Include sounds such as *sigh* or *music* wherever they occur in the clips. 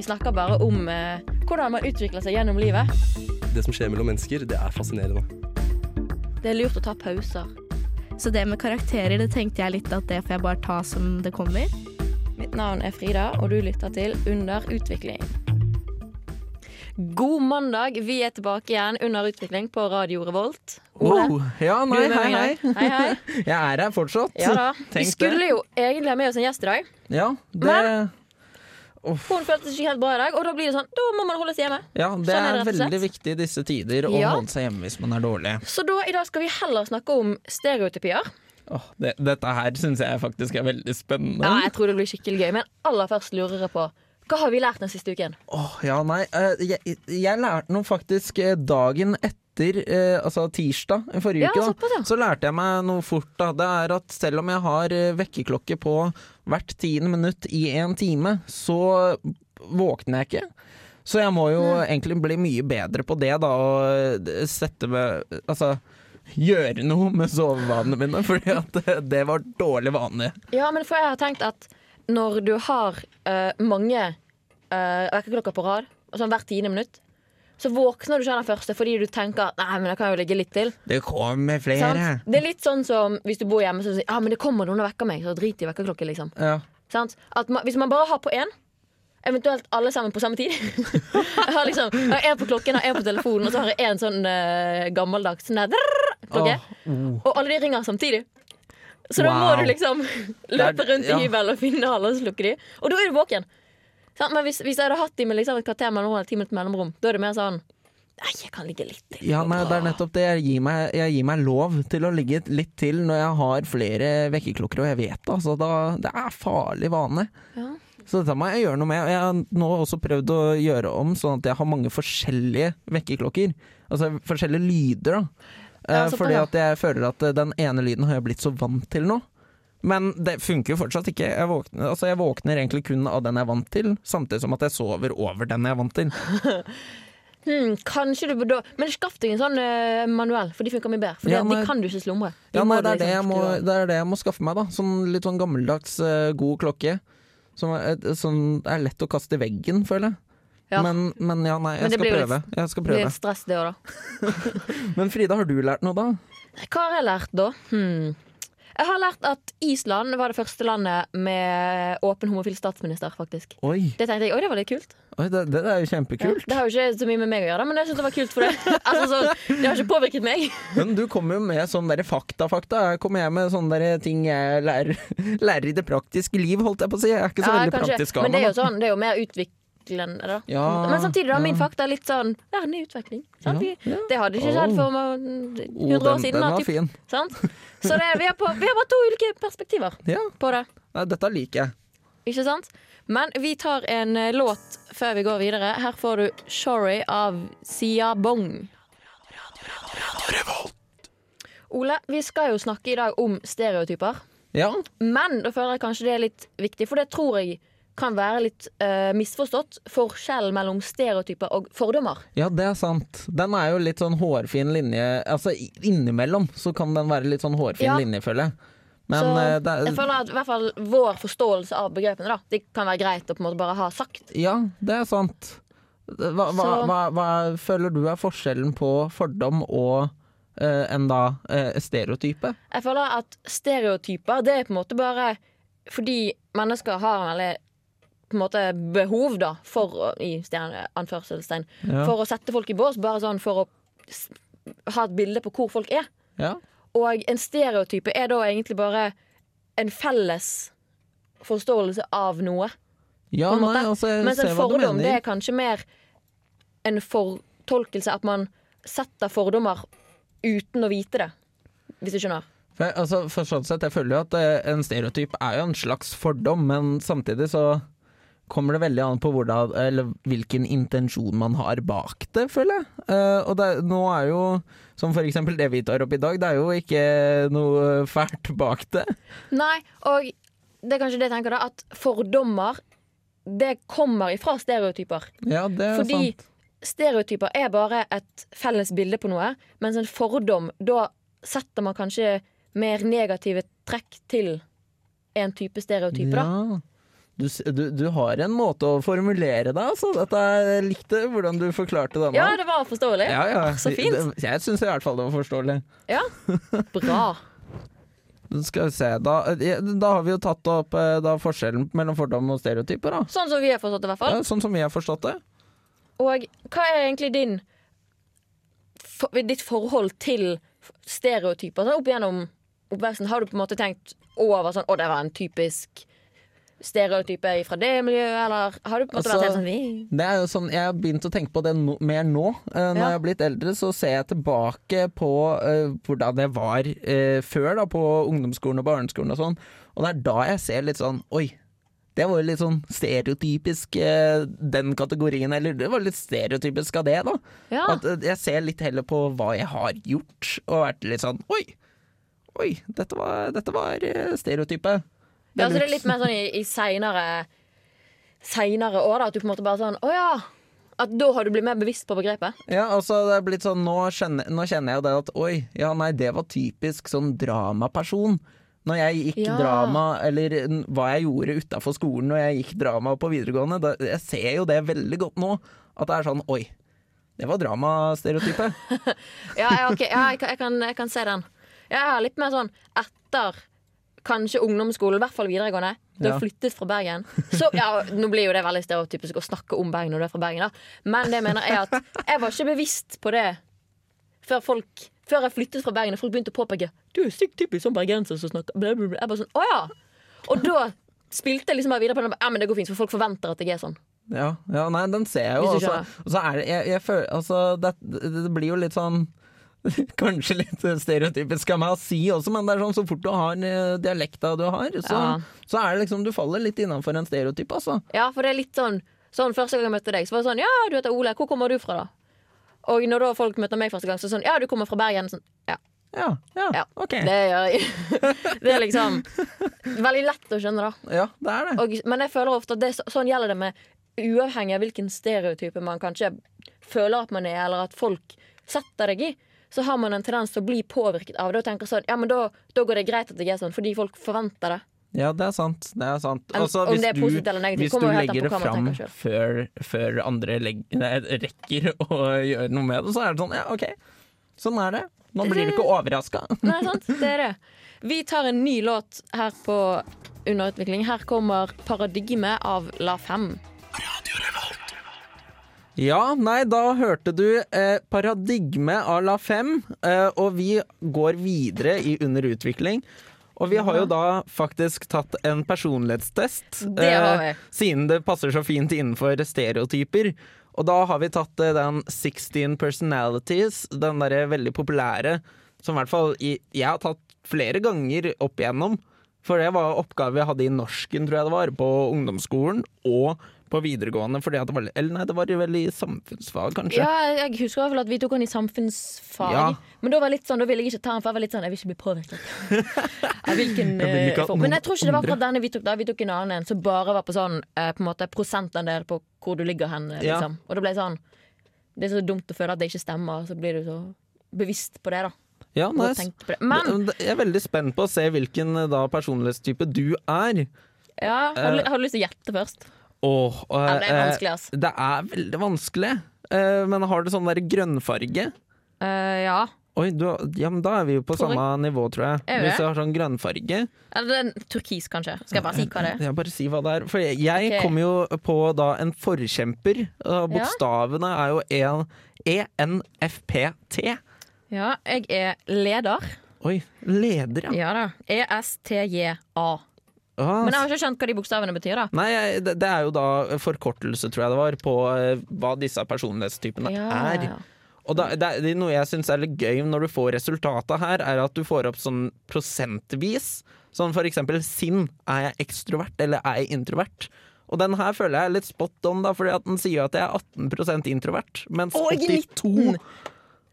Vi snakker bare om eh, hvordan man utvikler seg gjennom livet. Det som skjer mellom mennesker, det er fascinerende. Det er lurt å ta pauser. Så det med karakterer, det tenkte jeg litt at det får jeg bare ta som det kommer. Mitt navn er Frida, og du lytter til Under utvikling. God mandag. Vi er tilbake igjen under utvikling på Radio Revolt. Ole, Oh, ja, du nei, er med hei, meg i hei. dag. Hei, hei. *laughs* Jeg er her fortsatt. Ja da. Vi Tenk skulle jo egentlig ha med oss en gjest i dag. Ja, det, Hun følte seg ikke helt bra i dag, og da blir det sånn, da må man holde seg hjemme. ja, det Sånn er det er veldig viktig i disse tider å Ja. holde seg hjemme hvis man er dårlig. Så da i dag skal vi heller snakke om stereotypier. Oh, det, dette her syns jeg faktisk er veldig spennende. Ja, jeg tror det blir skikkelig gøy, men aller først lurer jeg på hva har vi lært den siste uken? Åh, ja, nei. eh, jeg, jeg lærte noe faktisk eh, dagen etter, eh, altså tirsdag i forrige Ja, uke. da. såpass, ja. Så lærte jeg meg noe fort. da Det er at selv om jeg har eh, vekkerklokke på hvert tiende minutt i en time, så våkner jeg ikke. Så jeg må jo egentlig bli mye bedre på det, da. Og sette med Altså gjøre noe med sovevanene mine, *laughs* fordi at det, var dårlig vane. Ja, men for jeg har tenkt at når du har uh, mange uh, vekkerklokker på rad, sånn hvert tiende minutt, så våkner du ikke av den første fordi du tenker Nei, men jeg kan jo ligge litt til. Det kommer flere. Sant? Det er litt sånn som hvis du bor hjemme så sier Ja, men det kommer noen og vekker meg, så drit i vekkerklokken. liksom. Ja. Man, hvis man bare har på én, eventuelt alle sammen på samme tid *laughs* Jeg har liksom jeg har en på klokken og en på telefonen, og så har jeg en sånn uh, gammeldags sånn der klokke. Oh. oh. Og alle de ringer samtidig. Så da må Wow. du liksom *laughs* løpe rundt i ja. hybelen og finne alle og slukke de. Og da er du våken. Sant? Men hvis, hvis jeg hadde hatt de med liksom et kvarter mellom, eller ti minutter mellomrom, da er det mer sånn Nei, jeg kan ligge litt til. Ja, nei, det er nettopp det. Jeg gir, meg, jeg gir meg lov til å ligge litt til når jeg har flere vekkerklokker, og jeg vet det. Altså, da, det er farlig vane. Ja. Så dette må jeg gjøre noe med. Og jeg har nå også prøvd å gjøre om sånn at jeg har mange forskjellige vekkerklokker. Altså forskjellige lyder, da. Ja, Eh, såpass, fordi ja. at jeg føler at eh, den ene lyden har jeg blitt så vant til nå. Men det funker jo fortsatt ikke. Jeg våkner, altså jeg våkner egentlig kun av den jeg er vant til, samtidig som at jeg sover over den jeg er vant til. *laughs* Hmm, kanskje du burde Men skaff deg en sånn uh, manuell, for de funker mye bedre. For Ja, de kan du ikke slumre. Ja, nei, det, er du det, liksom må, det er det jeg må skaffe meg, da. Sånn litt sånn gammeldags, uh, god klokke. Som er, som er lett å kaste i veggen, føler jeg. Ja. Men, men ja, nei, jeg skal prøve. Litt. Jeg skal prøve. litt stress, det òg, da. *laughs* Men Frida, har du lært noe, da? Hva har jeg lært, da? Hmm. Jeg har lært at Island var det første landet med åpen homofil statsminister, faktisk. Oi, Det tenkte jeg, oi, det var litt kult. oi det, det er jo kjempekult. Det har jo ikke så mye med meg å gjøre, men jeg synes det var kult for det. *laughs* altså, så, det har ikke påvirket meg. *laughs* Men du kommer jo med sånne der fakta-fakta. Jeg kommer jeg med sånne der ting jeg lærer, lærer i det praktiske liv, holdt jeg på å si. Jeg er ikke så Ja, veldig kanskje. praktisk av Men det er jo sånn, det er jo mer utviklende, da. Ja, men samtidig, da, min fakta er litt sånn verden i utvikling. Sant? Ja, ja. Det hadde ikke skjedd for meg 100 Oh, år siden. den var typ. Så det, vi, har på, vi har bare to ulike perspektiver *laughs* Ja, på det. nei, dette liker jeg. Ikke sant? Men vi tar en eh, låt før vi går videre. Her får du 'Sorry' av Sia Bong. Ole, vi skal jo snakke i dag om stereotyper. Ja, Men da føler jeg kanskje det er litt viktig, for det tror jeg kan være litt uh, misforstått. Forskjellen mellom stereotyper og fordommer. ja, det er sant. Den er jo litt sånn hårfin linje Altså innimellom så kan den være litt sånn hårfin Ja. linje, føler jeg. Men Så eh, det jeg er, føler at i hvert fall vår forståelse av begrepene da, det kan være greit å på en måte bare ha sagt. Ja, det er sant. Hva, hva, hva, hva føler du er forskjellen på fordom og uh, en da stereotype? Jeg føler at stereotyper det er på en måte bare fordi mennesker har en veldig på en måte behov da for i stjerne, anførselstegn, Ja. for å sette folk i bås, bare sånn for å ha et bilde på hvor folk er. Ja. Og en stereotype er da egentlig bare en felles forståelse av noe. Ja, en nei, altså, jeg Mens en ser hva du fordom det er kanskje mer en fortolkelse at man setter fordommer uten å vite det. Hvis du skjønner? For, altså, for sånn sett, jeg føler jo at eh, en stereotyp er jo en slags fordom, men samtidig så kommer det veldig an på hvordan, eller hvilken intensjon man har bak det, føler jeg. Uh, og det, nå er jo, som for eksempel det vi tar opp i dag, det er jo ikke noe fælt bak det. Nei, og det er kanskje det jeg tenker da, at fordommer det kommer ifra stereotyper. Ja, det er Fordi sant. stereotyper er bare et felles bilde på noe, mens en fordom, da setter man kanskje mer negative trekk til en type stereotype, da. Du, du, du har en måte å formulere deg altså. Dette jeg likte hvordan du forklarte det nå. Ja, det var forståelig. Ja, ja. Så fint. Det- Jeg syns i hvert fall det var forståelig. Ja. Bra. *laughs* Skal vi se, da, da har vi jo tatt opp eh, da, forskjellen mellom fordom og stereotyper. Da. Sånn som vi har forstått det, i hvert fall. Ja, sånn som vi har forstått det. Og hva er egentlig din for, ditt forhold til stereotyper sånn, opp gjennom oppveksten? Har du på en måte tenkt over sånn Å, det var en typisk stereotype fra det miljøet, eller har du på en måte Altså, vært helt sånn «Vi- Det er jo sånn, Jeg har begynt å tenke på det no, mer nå. Uh, når Ja. jeg har blitt eldre, så ser jeg tilbake på uh, hvordan det var uh, før, da, på ungdomsskolen og barneskolen og sånn. Og det er da jeg ser litt sånn Oi, det var litt sånn stereotypisk den kategorien. Eller det var litt stereotypisk av det, da. Ja. At jeg ser litt heller på hva jeg har gjort, og vært litt sånn Oi, oi, dette var, dette var eh, stereotype. Ja, så det er litt mer sånn i, i seinere Seinere år, da, at du på en måte bare sånn Å ja. At da har du blitt mer bevisst på begrepet? Ja, altså det er blitt sånn Nå kjenner, nå kjenner jeg jo det at Oi, ja nei, det var typisk sånn dramaperson. Når jeg gikk Ja. drama, eller hva jeg gjorde utafor skolen når jeg gikk drama på videregående, da, jeg ser jo det veldig godt nå. At det er sånn Oi, det var dramastereotype. *laughs* Ja, ja, ok, ja jeg, kan, jeg, kan, jeg kan se den. Jeg har litt mer sånn etter kanskje ungdomsskolen, i hvert fall videregående. Du har Ja. flyttet fra Bergen. Så, ja, nå blir jo det veldig stereotypisk å snakke om Bergen når du er fra Bergen, da. Men det jeg mener er at jeg var ikke bevisst på det før folk Før jeg flyttet fra Bergen og folk begynte å påpeke Du er sykt typisk sånn bergenser som snakker bla, bla, bla. Jeg bare sånn, å ja. Og da spilte jeg liksom bare videre på den. Ja, men det går fint, for folk forventer at jeg er sånn. Ja, ja, nei, den ser jeg jo. Og så- er det jeg, jeg føler, altså, det, det, det blir jo litt sånn *laughs* Kanskje litt stereotypisk av meg å si også, men det er sånn så fort du har eh, dialekta du har, så, Ja. så er det liksom Du faller litt innafor en stereotyp, altså. Ja, for det er litt sånn Sånn Første gang jeg møtte deg, så var det sånn Ja, du heter Ole. Hvor kommer du fra, da? Og når da folk møter meg første gang, så er det sånn Ja, du kommer fra Bergen. Sånn, ja, Ja, ja, ja. ok. Det jeg. *laughs* det er liksom veldig lett å skjønne, da. Ja, det er det. Og, men jeg føler ofte at det, sånn gjelder det med uavhengig av hvilken stereotype man kanskje føler at man er, eller at folk setter deg i. Så har man en tendens til å bli påvirket av det og tenker sånn Ja, men da, da går det greit at jeg er sånn, fordi folk forventer det. Ja, det er sant. Det er sant. Om- Altså, om hvis det er positivt eller negativt, hvis du kommer jo helt an legger på det hva man fram før, før andre nei, rekker å gjøre noe med det, så er det sånn ja, OK. Sånn er det. Nå blir du ikke overraska. *laughs* Nei, sant? Det er det. Vi tar en ny låt her på Underutvikling. Her kommer 'Paradigme' av La Fem. Ja, nei, da hørte du eh, Paradigme à La Fem, eh, og vi går videre i Under utvikling. Og vi har jo da faktisk tatt en personlighetstest, eh, Det har vi. siden det passer så fint innenfor stereotyper. Og da har vi tatt eh, den 16 personalities, den derre veldig populære, som i hvert fall i, jeg har tatt flere ganger opp igjennom. For det var oppgave jeg hadde i norsken, tror jeg det var, på ungdomsskolen og på videregående. Fordi at det var, eller nei, det var vel i samfunnsfag, kanskje. Ja, jeg husker i at vi tok den i samfunnsfag. Ja. Men da var det litt sånn, da ville jeg ikke ta den, for jeg var litt sånn Jeg vil ikke bli påvirket. *laughs* Hvilken, Jeg ikke eh. Men jeg tror ikke det var akkurat fra denne vi tok da. Vi tok en annen en som bare var på sånn eh, På en måte prosentandel på hvor du ligger hen. Liksom. Ja. Og det ble sånn Det er så dumt å føle at det ikke stemmer, så blir du så bevisst på det, da. Ja, nei. Men Jeg er veldig spent på å se hvilken eh, da personlighetstype du er. ja, har, du, har du lyst til å gjette først? Åh, øh, Ja, det er eh, vanskelig, ass. Det er veldig vanskelig. Uh, men har du sånn grønnfarge? Uh, ja. Oi, du, ja, men da er vi jo på tror samme nivå, tror jeg. Hvis du har sånn grønnfarge. Eller er turkis, kanskje. Skal jeg bare si hva det er? Ja, bare si hva det er. For jeg, jeg okay. kommer jo på da en forkjemper. Bokstavene er jo en ENFPT. Ja, jeg er leder. Oi, leder, ja. Ja da. ESTJA. Ah, Men jeg har ikke skjønt hva de bokstavene betyr, da. Nei, det, det er jo da forkortelse, tror jeg det var, på eh, hva disse personlighetstypene er. ja. Og da, det, er- det er noe jeg syns er litt gøy når du får resultatet her, er at du får opp sånn prosentvis. Sånn for eksempel sinn. Er jeg ekstrovert, eller er jeg introvert? Og den her føler jeg er litt spot on, da, fordi at den sier at jeg er 18% introvert. Mens Å, jeg er 82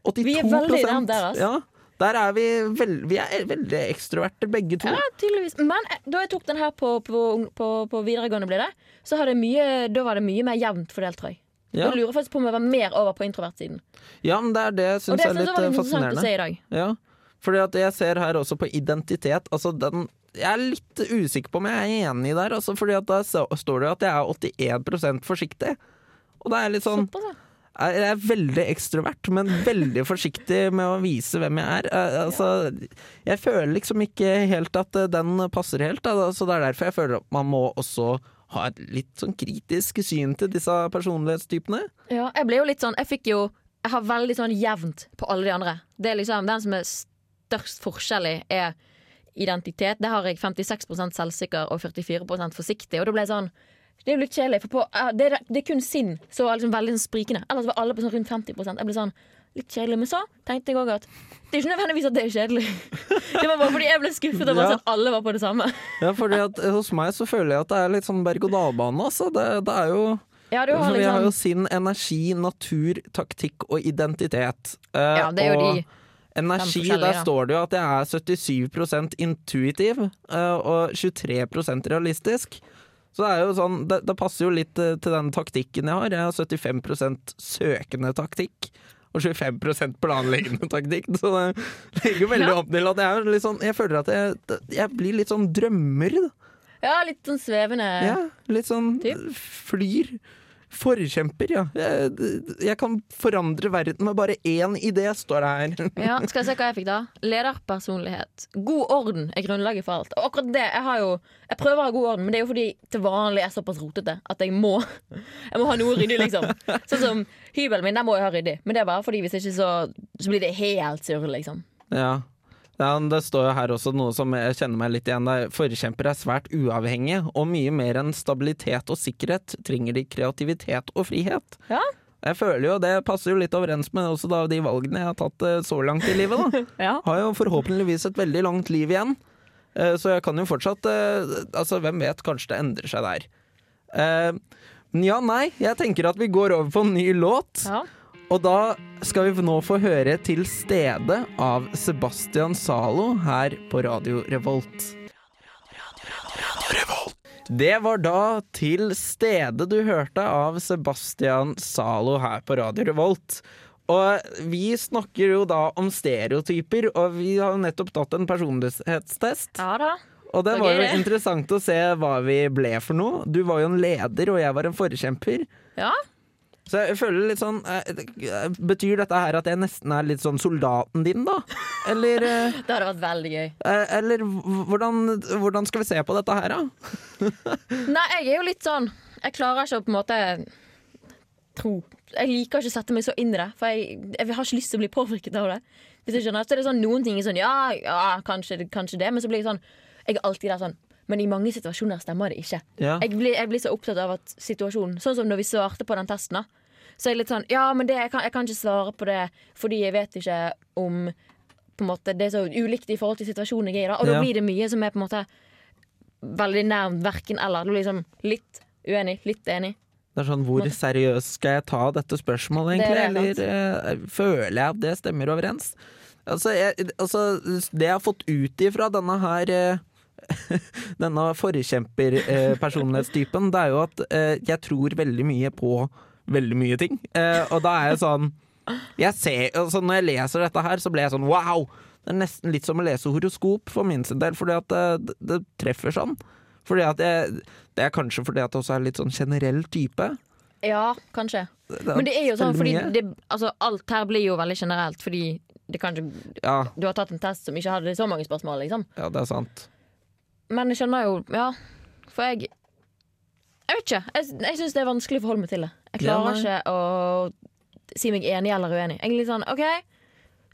82 Vi er veldig nærmt der, altså. Ja, der er vi, veld, vi er veldig ekstroverte, begge to. Ja, tydeligvis. Men eh, da jeg tok den her på, på, på, på videregående, ble det, så mye, da var det mye mer jevnt fordelt, tror jeg. Ja, Da lurer faktisk på om jeg var mer over på introvertsiden. ja men det er det jeg syns er litt fascinerende. Og det synes jeg var eh, litt interessant å se i dag. Ja, fordi at jeg ser her også på identitet. Altså den jeg er litt usikker på om jeg er enig der, altså, fordi at da står det jo at jeg er 81% forsiktig. Og det er litt sånn Såpass, ja. Jeg er veldig ekstrovert, men veldig forsiktig med å vise hvem jeg er. Eh, Altså, jeg føler liksom ikke helt at eh, den passer helt, da, så det er derfor jeg føler at man må også ha et litt sånn kritisk syn til disse personlighetstypene. Ja, jeg ble jo litt sånn Jeg fikk jo Jeg har veldig sånn jevnt på alle de andre. Det er liksom Den som er størst forskjell i, er identitet. Det har jeg 56% selvsikker og 44% forsiktig. Og da ble jeg sånn Det er jo litt kjedelig, for på, uh, det, er, det er kun sinn som var liksom veldig sånn sprikende. Ellers var alle på sånn rundt 50% Jeg ble sånn Litt kjedelig. Men så tenkte jeg òg at det er ikke nødvendigvis at det er kjedelig. *laughs* Det var bare fordi jeg ble skuffet over Ja. at alle var på det samme. Ja, fordi at Hos meg så føler jeg at det er litt sånn berg-og-dal-bane. Altså. Det, det er jo Ja, har liksom... Vi har jo liksom sin energi, natur, taktikk og identitet. Eh, Ja, det er jo de Energi, der ja. står det jo at jeg er 77% intuitiv eh, og 23% realistisk. Så det er jo sånn, det, det passer jo litt eh, til den taktikken jeg har. Jeg har 75% søkende taktikk. Og 25 planleggende taktikk. Så det legger veldig Ja. opp til at jeg er sånn Jeg føler at jeg, jeg blir litt sånn drømmer. Da. Ja, litt sånn svevende. Ja, litt sånn Typ. flyr. Forkjemper, ja. Jeg, jeg kan forandre verden med bare én idé, står det her. *laughs* Ja, skal jeg se hva jeg fikk da? Lederpersonlighet. God orden er grunnlaget for alt. Og akkurat det, jeg har jo Jeg prøver å ha god orden, men det er jo fordi til vanlig er jeg såpass rotete at jeg må *laughs* Jeg må ha noe ryddig, liksom. Sånn som hybelen min, der må jeg ha ryddig. Men det er bare fordi hvis ikke så, så blir det helt surr, liksom. Ja. Ja, Det står jo her også noe som jeg kjenner meg litt igjen. Der. Forkjempere er svært uavhengige, og mye mer enn stabilitet og sikkerhet trenger de kreativitet og frihet. Ja. Jeg føler jo Det passer jo litt overens med også da de valgene jeg har tatt eh, så langt i livet. da *laughs* Ja. Har jo forhåpentligvis et veldig langt liv igjen. Eh, Så jeg kan jo fortsatt eh, Altså, hvem vet, kanskje det endrer seg der. Men ja, nei, jeg tenker at vi går over på en ny låt. Ja. Og da skal vi nå få høre 'Til stede' av Sebastian Zalo her på Radio Revolt. Det var da 'Til stede' du hørte av Sebastian Zalo her på Radio Revolt. Og vi snakker jo da om stereotyper, og vi har jo nettopp tatt en personlighetstest. ja da. Og det var jo interessant å se hva vi ble for noe. Du var jo en leder, og jeg var en forkjemper. Ja. Så jeg føler litt sånn eh, Betyr dette her at jeg nesten er litt sånn soldaten din, da? Eller, eh, *laughs* Det hadde vært veldig gøy. eh, eller hvordan, hvordan skal vi se på dette her, da? *laughs* Nei, jeg er jo litt sånn Jeg klarer ikke å på en måte tro Jeg liker ikke å sette meg så inn i det, for jeg, jeg har ikke lyst til å bli påvirket av det. Hvis du skjønner Så er det sånn noen ting er sånn Ja, ja kanskje, kanskje det, men så blir jeg sånn Jeg er alltid der sånn Men i mange situasjoner stemmer det ikke. Ja. Jeg blir, jeg blir så opptatt av at situasjonen Sånn som når vi svarte på den testen, da. Så er jeg litt sånn Ja, men det, jeg, kan, jeg kan ikke svare på det fordi jeg vet ikke om på en måte, Det er så ulikt i forhold til situasjonen jeg er i. da Og da blir det mye som er på en måte veldig nærmt verken eller. Liksom litt uenig, litt enig. Det er sånn, Hvor seriøst skal jeg ta dette spørsmålet, egentlig? det, Eller uh, føler jeg at det stemmer overens? Altså, jeg, altså Det jeg har fått ut ifra denne her eh, *laughs* Denne forkjemperpersonlighetstypen, det er jo at eh, jeg tror veldig mye på veldig mye ting. Eh, og da er jeg sånn jeg ser, altså Når jeg leser dette her, så blir jeg sånn wow! Det er nesten litt som å lese horoskop for min sin del, fordi at det, det treffer sånn. Fordi at jeg, Det er kanskje fordi at det også er litt sånn generell type. Ja, kanskje. Men det er jo sånn, fordi det, altså, alt her blir jo veldig generelt, fordi det kanskje Ja, Du har tatt en test som ikke hadde så mange spørsmål, liksom. ja, det er sant. Men jeg skjønner jo Ja, for jeg Jeg vet ikke. Jeg, jeg syns det er vanskelig å forholde meg til det. Jeg klarer ja, ikke å si meg enig eller uenig. Jeg er litt sånn OK,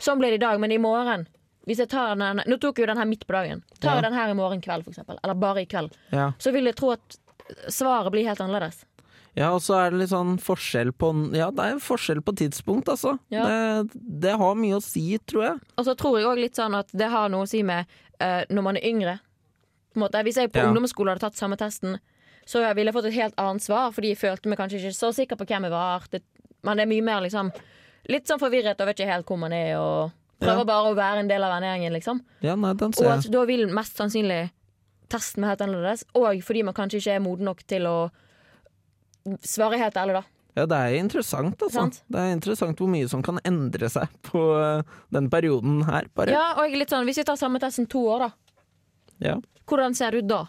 sånn ble det i dag, men i morgen hvis jeg tar den, Nå tok jeg jo den her midt på dagen. Tar Ja. jeg den her i morgen kveld, for eksempel, eller bare i kveld, Ja. så vil jeg tro at svaret blir helt annerledes. ja, og så er det litt sånn forskjell på Ja, det er forskjell på tidspunkt, altså. Ja. Det, det har mye å si, tror jeg. Og så tror jeg òg litt sånn at det har noe å si med uh, når man er yngre. Måte. Hvis jeg på Ja. ungdomsskolen hadde tatt samme testen, så ville jeg fått et helt annet svar, fordi jeg følte meg kanskje ikke så sikker på hvem jeg var. Det, man er mye mer liksom Litt sånn forvirret og vet ikke helt hvor man er, og prøver Ja. bare å være en del av vennegjengen, liksom. Ja, nei, den Og at da vil mest sannsynlig testen være helt annerledes. Og fordi man kanskje ikke er moden nok til å svare helt ærlig, da. Ja, det er interessant, altså. Sant. Det er interessant hvor mye som kan endre seg på eh, den perioden her, bare. Ja, og litt sånn Hvis vi tar samme testen to år, da. Ja. Hvordan ser du da?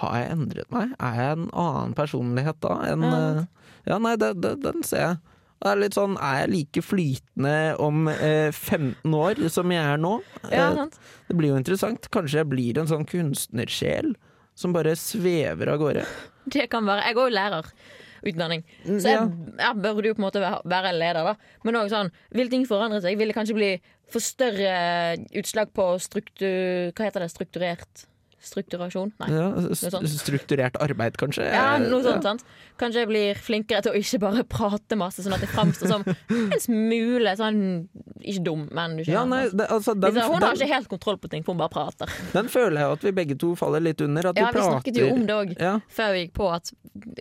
Har jeg endret meg? Er jeg en annen personlighet da En, Ja. eh, Ja, nei, det, det, den ser jeg. Det er litt sånn, Er jeg like flytende om eh, 15 år som jeg er nå? Ja, Eh, sant? det blir jo interessant. Kanskje jeg blir en sånn kunstnersjel som bare svever av gårde. Det kan være. Jeg går jo lærerutdanning, så jeg, jeg burde jo på en måte være- være leder, da. Men òg sånn, vil ting forandre seg? Vil det kanskje bli for større utslag på struktur... Hva heter det? Strukturert strukturasjon? Nei. Ja, st strukturert arbeid, kanskje? Ja, noe sånt. Ja. sant? Kanskje jeg blir flinkere til å ikke bare prate masse, sånn at det framstår som en smule sånn Ikke dum, men du Ja, skjønner. nei, det, altså, den, hun har ikke helt kontroll på ting, for hun bare prater. den føler jeg at vi begge to faller litt under. At Ja, vi Vi snakket jo om det òg Ja, før vi gikk på, at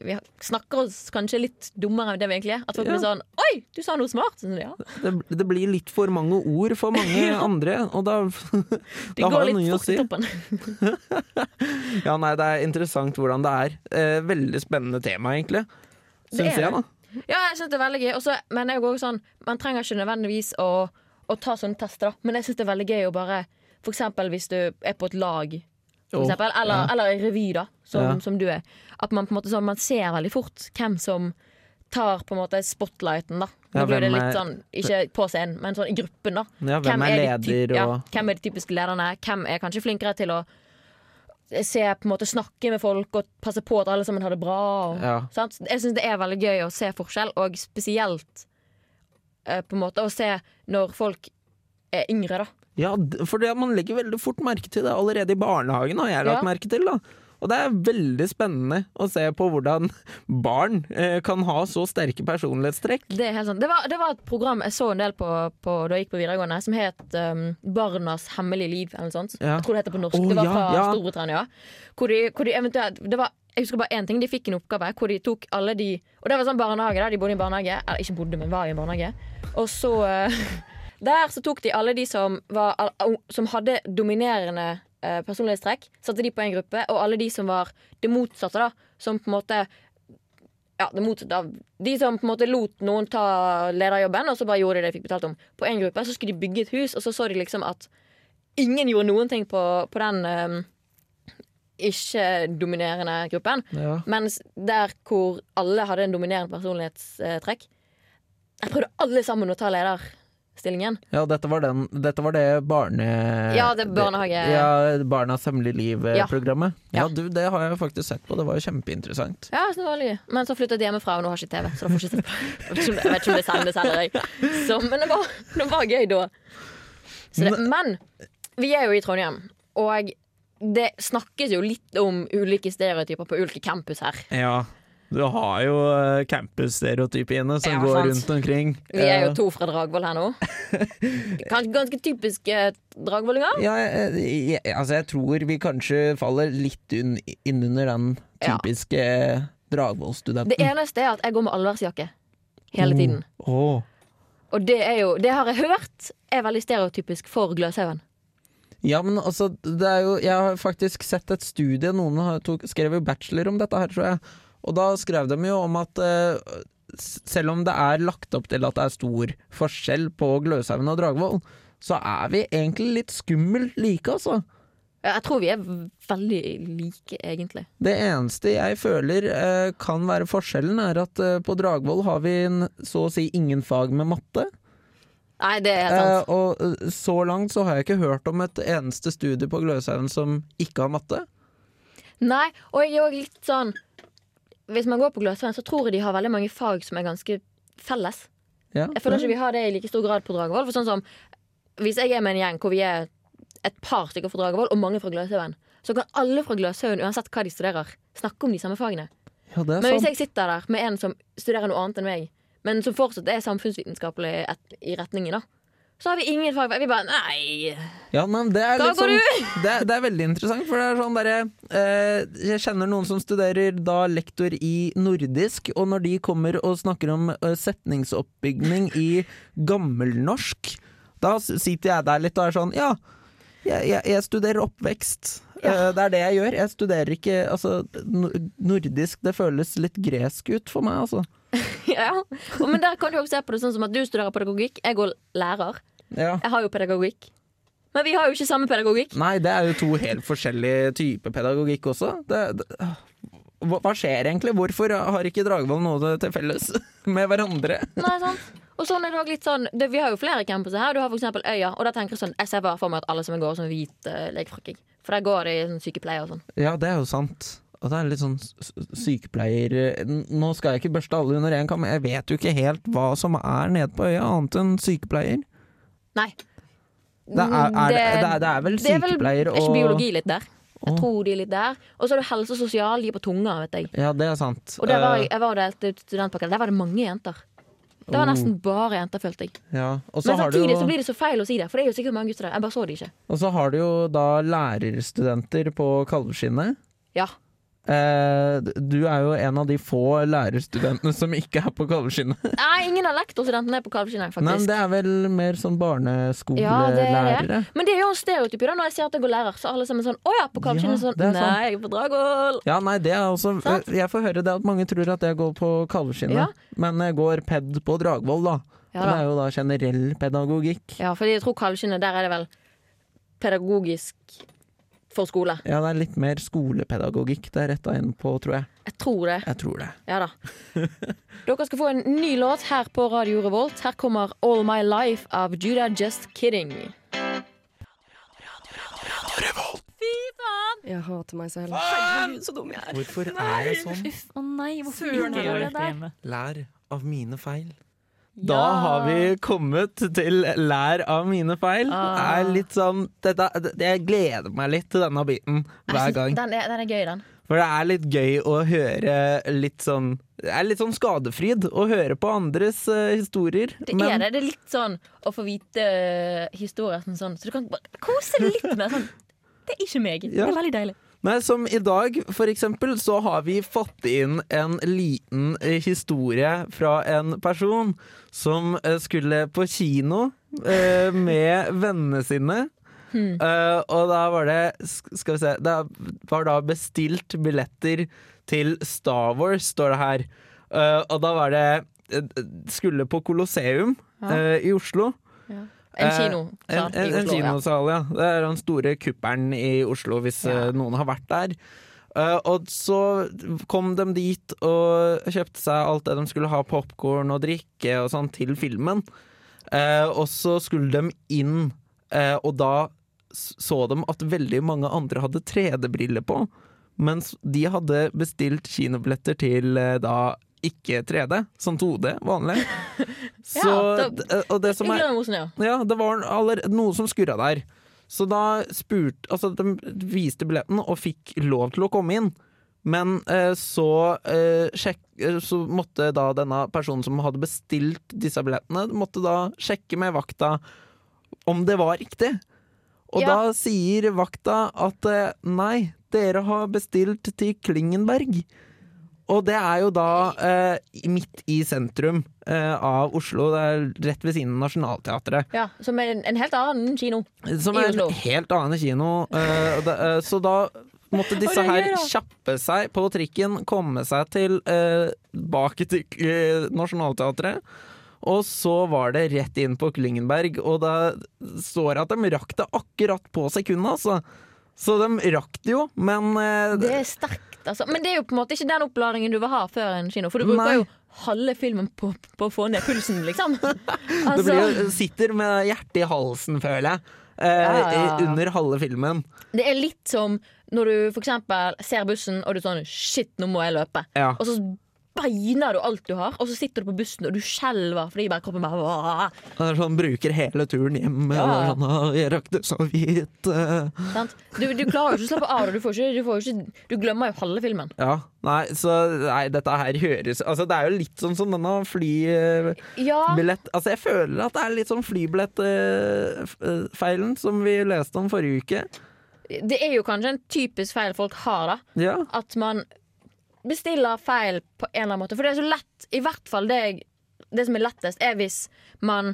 vi snakker oss kanskje litt dummere enn det vi egentlig er. At folk Ja. blir sånn Oi, du sa noe smart! Sånn, ja. det, det blir litt for mange ord for mange *laughs* andre, og da, *laughs* da har går det fort å si. *laughs* *laughs* Ja, nei, det er interessant hvordan det er. Eh, veldig spennende tema, egentlig. Syns er jeg, da. Ja, jeg synes det er veldig gøy. Også, men jeg er også sånn, man trenger ikke nødvendigvis å, å ta sånne tester, da. Men jeg syns det er veldig gøy å bare For eksempel hvis du er på et lag, for eksempel, eller, ja. eller i revy, da, som, Ja. som du er. At man på en måte sånn, man ser veldig fort hvem som tar på en måte spotlighten, da. Nå Ja, blir det litt er- sånn, ikke på scenen, men sånn i gruppen, da. Ja, hvem er de ty- leder ja, Hvem er de typiske lederne? Hvem er kanskje flinkere til å se, på en måte snakke med folk og passe på at alle sammen har det bra? Og, Ja. sant? Jeg syns det er veldig gøy å se forskjell, og spesielt eh, på en måte å se når folk er yngre, da. Ja, for det, man legger veldig fort merke til det allerede i barnehagen, har jeg lagt Ja. merke til. da. Og det er veldig spennende å se på hvordan *laughs* barn eh, kan ha så sterke personlighetstrekk. Det er helt sant. Det var, det var et program jeg så en del på, på da jeg gikk på videregående, som het um, Barnas hemmelige liv, eller noe sånt. Ja. Jeg tror det heter på norsk. Oh, det var ja, fra ja. Storbritannia. Hvor de, hvor de eventuelt det var, Jeg husker bare én ting. De fikk en oppgave hvor de tok alle de Og det var sånn barnehage, da. De bodde i en barnehage. Eller ikke bodde, men var i en barnehage. Og så eh, *laughs* Der så tok de alle de som, var, som hadde dominerende eh, personlighetstrekk, satte de på en gruppe, og alle de som var det motsatte, da, som på en måte ja, det motsatte av De som på en måte lot noen ta lederjobben, og så bare gjorde de det de fikk betalt om. På en gruppe så skulle de bygge et hus, og så så de liksom at ingen gjorde noen ting på, på den um, ikke-dominerende gruppen. Ja. Mens der hvor alle hadde en dominerende personlighetstrekk Jeg prøvde alle sammen å ta lederstillingen. Ja, dette var, den, dette var det barne... Ja, det barnehage... Ja, Barnas hemmelige liv-programmet. Ja. Ja. du, det har jeg faktisk sett på. Det var jo kjempeinteressant. Ja, så det var litt. gøy. Men så flyttet jeg hjemmefra, og nå har ikke TV. Så da får jeg ikke sett på. Jeg vet ikke om det, sendes heller. jeg. Så, men det var, det var gøy da. Så det, men vi er jo i Trondheim, og det snakkes jo litt om ulike stereotyper på ulike campus her. Ja. Du har jo uh, campusstereotypiene som Ja, går rundt omkring. Vi er jo Eh, to fra Dragvoll her nå. *laughs* Kanskje ganske typiske dragvollinger. Ja, jeg, altså jeg tror vi kanskje faller litt inn, inn under den Ja. typiske Dragvoll-studenten. Det eneste er at jeg går med allværsjakke hele tiden. Oh. Og det er jo, det har jeg hørt er veldig stereotypisk for Gløshaugen. Ja, men altså, det er jo Jeg har faktisk sett et studie, noen har tok, skrev jo bachelor om dette her, tror jeg. Og da skrev de jo om at eh, selv om det er lagt opp til at det er stor forskjell på Gløshaugen og Dragvoll, så er vi egentlig litt skummelt like, altså. Jeg tror vi er veldig like, egentlig. Det eneste jeg føler eh, kan være forskjellen, er at eh, på Dragvoll har vi en, så å si ingen fag med matte. Nei, det er Eh, sant. og eh, så langt så har jeg ikke hørt om et eneste studie på Gløshaugen som ikke har matte. Nei, og jeg er òg litt sånn Hvis man går på Gløshaugen, så tror jeg de har veldig mange fag som er ganske felles. Ja. Jeg føler ikke vi har det i like stor grad på Dragvoll. For sånn som Hvis jeg er med en gjeng hvor vi er et par stykker fra Dragvoll og mange fra Gløshaugen, så kan alle fra Gløshaugen, uansett hva de studerer, snakke om de samme fagene. Ja, det Men hvis jeg sitter der med en som studerer noe annet enn meg, men som fortsatt er samfunnsvitenskapelig i retningen, da, så har vi ingen fag. Vi bare Nei. Ja, men det er sånn, *laughs* det, det er veldig interessant, for det er sånn derre eh, Jeg kjenner noen som studerer da lektor i nordisk, og når de kommer og snakker om eh, setningsoppbygning i gammelnorsk, da sitter jeg der litt og er sånn Ja, jeg, jeg, jeg studerer oppvekst. Eh, det er det jeg gjør. Jeg studerer ikke Altså, nordisk, det føles litt gresk ut for meg, altså. Ja. Men der kan du også se på det sånn som at du studerer pedagogikk, jeg går lærer. Ja. Jeg har jo pedagogikk. Men vi har jo ikke samme pedagogikk. Nei, det er jo to helt forskjellige typer pedagogikk også. Det, det, hva, skjer egentlig? Hvorfor har ikke Dragvoll noe til felles *laughs* med hverandre? Nei, sant? Og sånn er det også litt sånn det, Vi har jo flere campuser her. Du har eksempel Øya. Og da tenker Jeg sånn Jeg ser bare for meg at alle som går sånn hvit uh, lekefrakking. For der går de i sånn sykepleie og sånn. Ja, det er jo sant. Og det er litt sånn sykepleier Nå skal jeg ikke børste alle under én kam, jeg vet jo ikke helt hva som er nede på øya, annet enn sykepleier. Nei. Det er, er, det, det, er, det er vel sykepleier og Er ikke biologi litt der? Jeg tror de er litt der. Og så er det helse og sosial, de er på tunga, vet jeg. Ja, det er sant. Og der var Eh, jeg, jeg var der til studentpakke. Der var det mange jenter. Det var Oh. nesten bare jenter, følte jeg. ja. Men har du samtidig jo så blir det så feil å si det, for det er jo sikkert mange gutter der. Jeg bare så de ikke. Og så har du jo da lærerstudenter på kalveskinnet. Ja. Eh, du er jo en av de få lærerstudentene som ikke er på kalveskinnet. *laughs* Nei, ingen av lektorstudentene er på Kalvskinnet, Nei, men det er vel mer sånn Ja, det barneskolelærere? det. Men det er jo en stereotyp da. Når jeg sier at jeg går lærer, så er alle sammen sånn Å ja, på kalveskinnet'. Ja, sånn. Nei, jeg er på Dragvoll. Ja, nei, det er også Sant? Jeg får høre det at mange tror at jeg går på kalveskinnet, Ja. men jeg går ped på Dragvoll, da. Ja, da. det er jo da generell pedagogikk. ja, fordi jeg tror kalveskinnet, der er det vel pedagogisk for skole. Ja, det er litt mer skolepedagogikk det er retta inn på, tror jeg. Jeg tror det. Jeg tror det. Ja da. *laughs* Dere skal få en ny låt her på Radio Revolt. Her kommer All My Life av Judah Just Kidding. Jeg hater meg selv. Herregud, så dum jeg er. Hvorfor er jeg sånn? Uff, å nei, hvorfor Søren, gjorde jeg det der? Lær av mine feil. Da har vi kommet til lær av mine feil. Ah. er litt sånn dette, det- Jeg gleder meg litt til denne biten hver gang. Den er, den er gøy, den. For det er litt gøy å høre litt sånn Det er litt sånn skadefryd å høre på andres uh, historier. Det er det. Det er litt sånn å få vite uh, historier sånn, sånn, så du kan bare kose deg litt med sånn. Det er ikke meg. Det er veldig deilig. Nei, som i dag, for eksempel, så har vi fått inn en liten historie fra en person som eh, skulle på kino eh, med vennene sine. Eh, og da var det Skal vi se Det var da bestilt billetter til Star Wars, står det her. Uh, og da var det Skulle på Colosseum eh, i Oslo. En Eh, kino. En, en, en kinosal, ja. Det er den store kuppelen i Oslo, hvis Ja. eh, noen har vært der. Uh, og så kom de dit og kjøpte seg alt det de skulle ha, popkorn og drikke og sånn, til filmen. Uh, og så skulle de inn, uh, og da så de at veldig mange andre hadde 3D-briller på. Mens de hadde bestilt kinobilletter til eh, da ikke 3D, sånn 2D, vanlig. *laughs* Så, Ja, da- og det som er ja. det var noe som skurra der. Så da spurte Altså, de viste billetten og fikk lov til å komme inn. Men eh, så, eh, sjekk, eh, så måtte da denne personen som hadde bestilt disse billettene, måtte da sjekke med vakta om det var riktig. Og Ja. da sier vakta at eh, nei, dere har bestilt til Klingenberg. Og det er jo da eh, midt i sentrum eh, av Oslo. Det er rett ved siden av Nationaltheatret. ja. Som er en, en helt annen kino. Som I er Oslo. en helt annen kino. eh, det, eh, så da måtte disse er her kjappe seg på trikken, komme seg til eh, bak til eh, Nationaltheatret. Og så var det rett inn på Klingenberg, og da står det at de rakk det akkurat på sekundet, altså. Så de rakk det jo, men eh, Det er sterkt, altså. Men det er jo på en måte ikke den oppladningen du vil ha før en kino. For du bruker Nei. jo halve filmen på, på å få ned pulsen, liksom. *laughs* det Altså, blir, sitter med hjertet i halsen, føler jeg. eh, Ja, ja, ja. Under halve filmen. det er litt som når du eksempel ser bussen og du sånn Shit, nå må jeg løpe. Ja. Og så beiner du alt du har, og så sitter du på bussen og du skjelver fordi bare kroppen bare «Åh», Det er sånn, bruker hele turen hjem. Ja. og Sånn, jeg rakk det så vidt. eh». sant? Du, du klarer jo ikke å slappe av. Du, får ikke, du, får ikke, du glemmer jo halve filmen. Ja, nei, så nei, dette her høres Altså, det er jo litt sånn som denne flybillett Ja, Altså, jeg føler at det er litt sånn flybillettfeilen som vi leste om forrige uke. det er jo kanskje en typisk feil folk har, da. Ja, At man bestiller feil på en eller annen måte. For det er så lett, i hvert fall det, det som er lettest, er hvis man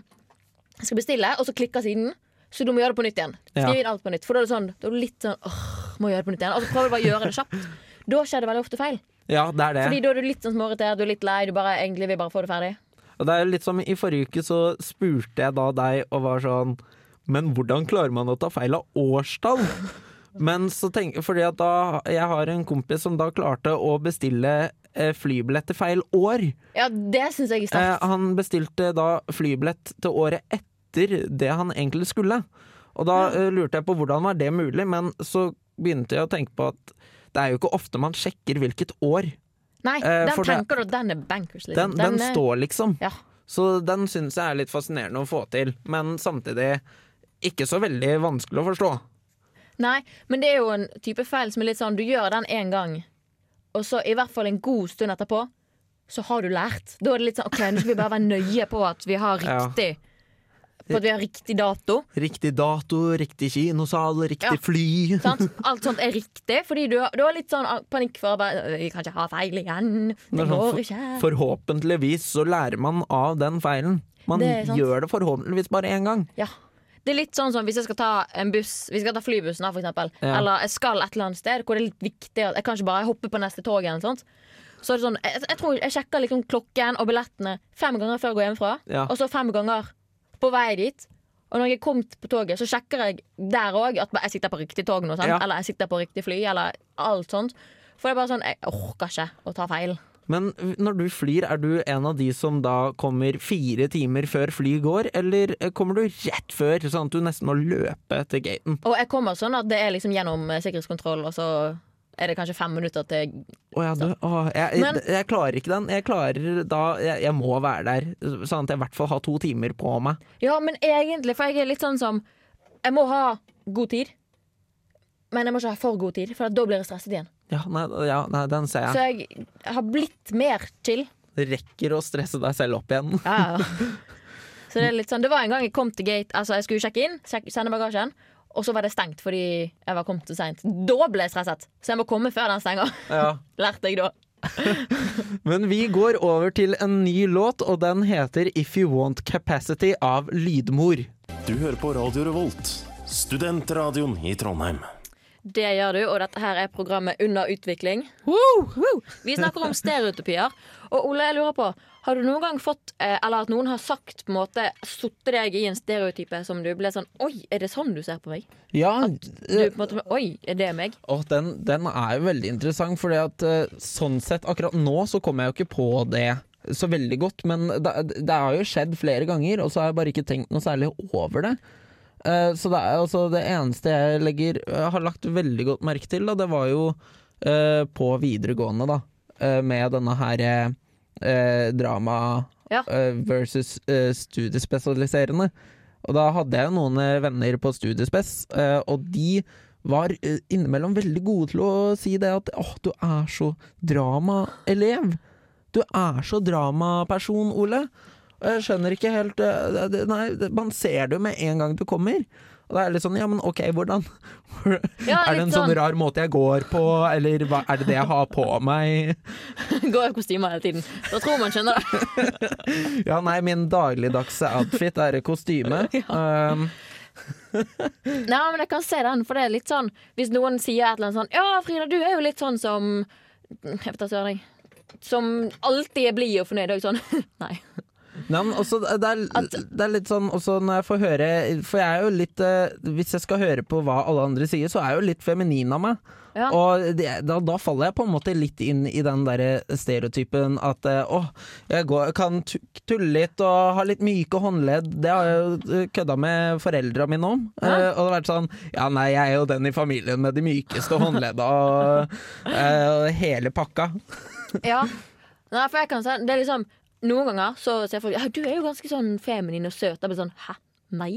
skal bestille, og så klikker siden. Så du må gjøre det på nytt igjen. Skriv inn alt på nytt. For da er det sånn, da er du litt sånn åh, må gjøre det på nytt igjen. Og så prøver du bare å gjøre det kjapt. Da skjer det veldig ofte feil. ja, det er det. Fordi da er du litt sånn småirritert, du er litt lei, du bare egentlig vil bare få det ferdig. Og det er litt som i forrige uke så spurte jeg da deg og var sånn Men hvordan klarer man å ta feil av årstall? Men så tenk, fordi at da Jeg har en kompis som da klarte å bestille eh, flybillett til feil år. Ja, det syns jeg er Eh, sterkt. han bestilte da flybillett til året etter det han egentlig skulle. Og da ja. lurte jeg på hvordan var det mulig, men så begynte jeg å tenke på at det er jo ikke ofte man sjekker hvilket år. Nei, eh, den det- tenker du at den er bankers, Den, den, den er- står liksom. Ja. Så den syns jeg er litt fascinerende å få til, men samtidig ikke så veldig vanskelig å forstå. Nei, men det er jo en type feil som er litt sånn Du gjør den én gang, og så i hvert fall en god stund etterpå, så har du lært. Da er det litt sånn OK, nå skal vi bare være nøye på at vi har Ja. riktig På at vi har riktig dato. Riktig dato, riktig kinosal, riktig Ja. fly. *laughs* Sant? Alt sånt er riktig, fordi du, du har litt sånn panikk for bare, Vi kan ikke ha feil igjen. Det sånn går ikke. Forhåpentligvis så lærer man av den feilen. Man Det gjør det forhåpentligvis bare én gang. Ja. Det er litt sånn som hvis jeg skal ta en buss Vi skal ta flybussen, da, for eksempel. Ja. Eller jeg skal et eller annet sted hvor det er litt viktig at jeg kan ikke bare hoppe på neste tog. Eller sånt. Så er det sånn, jeg, jeg tror jeg sjekker liksom klokken og billettene fem ganger før jeg går hjemmefra. Ja. Og så fem ganger på vei dit. Og når jeg er kommet på toget, så sjekker jeg der òg at jeg sitter på riktig tog nå. Ja. Eller jeg sitter på riktig fly, eller alt sånt. For det er bare sånn, jeg orker ikke å ta feil. Men når du flyr, er du en av de som da kommer fire timer før fly går, eller kommer du rett før, sånn at du nesten må løpe til gaten? Og jeg kommer sånn at det er liksom gjennom eh, sikkerhetskontroll, og så er det kanskje fem minutter til Å ja, du, å, jeg, Men- jeg, jeg klarer ikke den. Jeg klarer da Jeg, jeg må være der, sånn at jeg i hvert fall har to timer på meg. Ja, men egentlig, for jeg er litt sånn som Jeg må ha god tid, men jeg må ikke ha for god tid, for da blir jeg stresset igjen. Ja, nei, ja, nei den ser jeg. Så jeg. har blitt mer chill. Det rekker å stresse deg selv opp igjen. Ja, ja. *laughs* Så det er litt sånn Det var en gang jeg kom til gate Altså, jeg skulle sjekke inn, sjek- sende bagasjen, og så var det stengt fordi jeg var kommet for seint. Da ble jeg stresset, så jeg må komme før den stenger. Ja. *laughs* Lærte jeg da. *laughs* Men vi går over til en ny låt, og den heter If You Want Capacity av Lydmor. Du hører på Radio Revolt, studentradioen i Trondheim. Det gjør du, og dette her er programmet Under utvikling. Woo! Vi snakker om stereotypier. Og Ole, jeg lurer på, har du noen gang fått, eh, eller at noen har sagt på en måte, satt deg i en stereotype som du ble sånn Oi, er det sånn du ser på meg? Ja, Du på en måte, Oi, er det meg? Og den, den er jo veldig interessant, fordi at eh, sånn sett akkurat nå så kommer jeg jo ikke på det så veldig godt, men det, det har jo skjedd flere ganger, og så har jeg bare ikke tenkt noe særlig over det. Eh, så det er altså det eneste jeg legger, eh, har lagt veldig godt merke til, da, det var jo eh, på videregående, da, med denne her drama Ja. versus studiespesialiserende. Og da hadde jeg noen venner på studiespes, og de var innimellom veldig gode til å si det at åh, du er så dramaelev. Du er så dramaperson, Ole. Og jeg skjønner ikke helt eh, Nei, man ser det jo med en gang du kommer. Og det er litt sånn, ja, men ok, hvordan? *laughs* Ja, er det en sånn sånn. rar måte jeg går på, eller hva, er det det jeg har på meg? *laughs* Går i kostymer hele tiden. Da tror man skjønner det. *laughs* Ja, nei, min dagligdagse outfit er kostyme. Um, Nei, men jeg kan se den, for det er litt sånn Hvis noen sier et eller annet sånn Ja, Frida, du er jo litt sånn som Jeg vet da søren, jeg. Som alltid er blid og fornøyd. Og sånn Nei. Nei, men også, det, er, det er litt sånn også når jeg får høre For jeg er jo litt eh, Hvis jeg skal høre på hva alle andre sier, så er jeg jo litt feminin av meg. Ja. Og det, da, da faller jeg på en måte litt inn i den der stereotypen at eh, å, jeg går, kan tulle litt og ha litt myke håndledd. Det har jeg jo eh, kødda med foreldra mine om. Ja. Eh, og det har vært sånn Ja, nei, jeg er jo den i familien med de mykeste håndledda og eh, hele pakka. Ja. Nei, for jeg kan si Det er liksom Noen ganger så ser folk ja, Du er jo ganske sånn feminin og søt. Jeg blir sånn Hæ? Nei?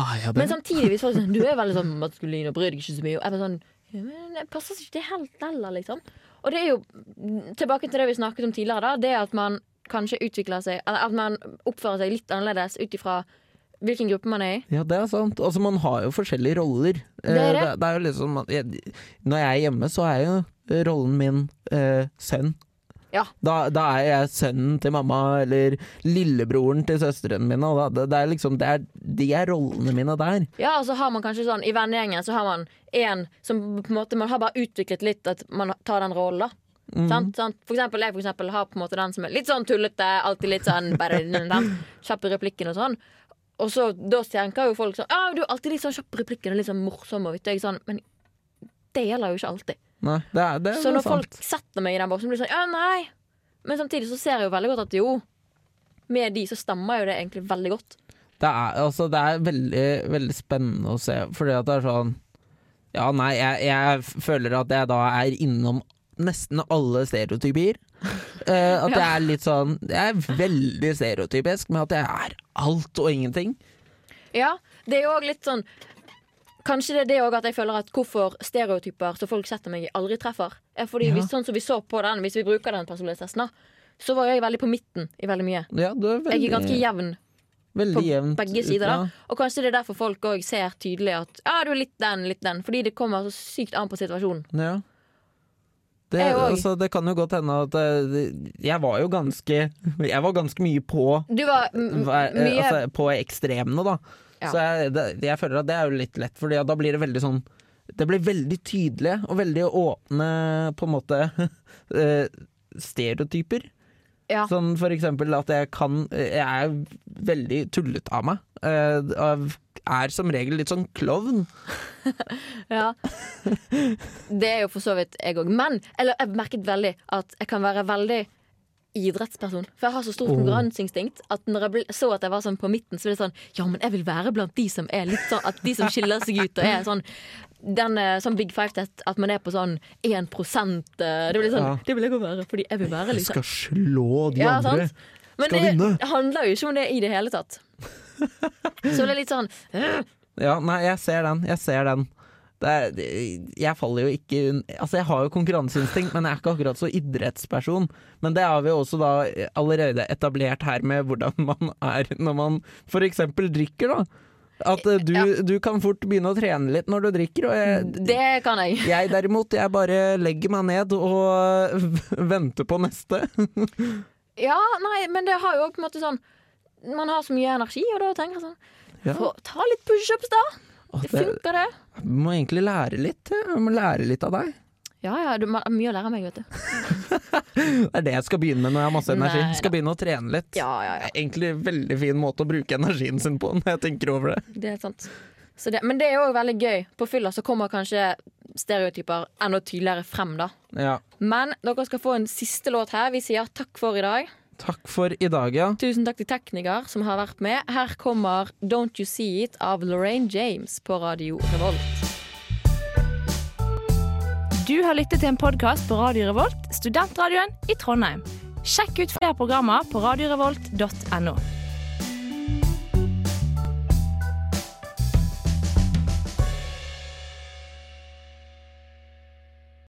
Ah, ja, Men samtidig hvis folk sånn Du er *laughs* veldig sånn maskulin og bryr deg ikke så mye. Og jeg blir sånn ja, men det passer ikke det helt heller, liksom. Og det er jo tilbake til det vi snakket om tidligere, da. Det at man kanskje utvikler seg Eller at man oppfører seg litt annerledes ut ifra hvilken gruppe man er i. Ja, det er sant. Altså, man har jo forskjellige roller. Det er Eh, det. det, det er jo liksom jeg, Når jeg er hjemme, så er jo rollen min eh, sønn. Ja. Da, da er jeg sønnen til mamma, eller lillebroren til søstrene mine. Da, det, det er liksom, det er, de er rollene mine der. Ja, og så har man kanskje sånn I vennegjengen så har man en som på en måte Man har bare utviklet litt at man tar den rollen, da. Sant? Sant? For eksempel, jeg for eksempel har på en måte den som er litt sånn tullete, alltid litt sånn bare, *laughs* den Kjapp i replikken og sånn. Og så da tenker jo folk sånn Ja, du er alltid litt sånn kjapp replikken og litt sånn morsom, og. Jeg, sånn, men det gjelder jo ikke alltid. Nei, det er, det er Så når sant. folk setter meg i den boksen, blir det sånn Ja, nei. Men samtidig så ser jeg jo veldig godt at jo, med de så stemmer jo det egentlig veldig godt. Det er, altså, det er veldig, veldig spennende å se, fordi at det er sånn Ja, nei, jeg, jeg føler at jeg da er innom nesten alle stereotypier. Uh, *laughs* at jeg er litt sånn Jeg er veldig stereotypisk med at jeg er alt og ingenting. Ja, det er jo òg litt sånn Kanskje det er det òg at jeg føler at hvorfor stereotyper som folk setter meg i, aldri treffer. Er fordi Ja. hvis, sånn som vi så på den, hvis vi bruker den personlighetstesten, så var jeg veldig på midten i veldig mye. Ja, du veldig, Jeg er ganske jevn på jevnt begge sider. da Og kanskje det er derfor folk òg ser tydelig at ja, du er litt den, litt den. Fordi det kommer så sykt an på situasjonen. Ja. Det, altså, det kan jo godt hende at eh, Jeg var jo ganske Jeg var ganske mye på Du var mye altså, På ekstremene, da. Så jeg, det, jeg føler at det er jo litt lett, Fordi da blir det veldig sånn Det blir veldig tydelige og veldig åpne, på en måte, *laughs* eh, stereotyper. Ja. Sånn for eksempel at jeg kan Jeg er veldig tullete av meg. Jeg er som regel litt sånn klovn. *laughs* Ja. Det er jo for så vidt jeg òg. Men eller, jeg merket veldig at jeg kan være veldig idrettsperson. For jeg har så stort Oh. konkurranseinstinkt at når jeg så at jeg var sånn på midten, så ble det sånn Ja, men jeg vil være blant de som er litt sånn At de som skiller seg ut og er sånn den eh, sånn Big Five-test at man er på sånn 1 eh, Det blir sånn Ja. Det vil jeg òg være, fordi jeg vil være liksom Skal slå de Ja, andre. sant? Men Skal det vinne. handler jo ikke om det i det hele tatt. *laughs* Så det er litt sånn Ja, nei, jeg ser den. Jeg ser den. Det er, jeg faller jo ikke Altså, jeg har jo konkurranseinstinkt, men jeg er ikke akkurat så idrettsperson. Men det har vi også da allerede etablert her med hvordan man er når man f.eks. drikker, da. At eh, du, Ja. du kan fort begynne å trene litt når du drikker, jeg, Det kan jeg. *laughs* jeg derimot, jeg bare legger meg ned og *laughs* venter på neste. *laughs* Ja, nei, men det har jo på en måte sånn Man har så mye energi, og da tenker jeg sånn Ja. få, Ta litt pushups, da! Åh, Det det, funker, det. jeg må egentlig lære litt. Jeg må lære litt av deg. Ja, ja, du har mye å lære av meg, vet du. *laughs* Det er det jeg skal begynne med når jeg har masse energi. Nei Skal begynne å trene litt. Ja, ja, ja. er egentlig veldig fin måte å bruke energien sin på *laughs* når jeg tenker over det. Det er sant. Så det, men det er jo veldig gøy. På fylla så kommer kanskje stereotyper enda tydeligere frem, da. Ja. Men dere skal få en siste låt her. Vi sier takk for i dag. Takk for i dag, ja. Tusen takk til tekniker som har vært med. Her kommer Don't You See It av Lorraine James på Radio Revolt. Du har lyttet til en podkast på Radio Revolt, studentradioen i Trondheim. Sjekk ut flere programmer på radiorevolt.no.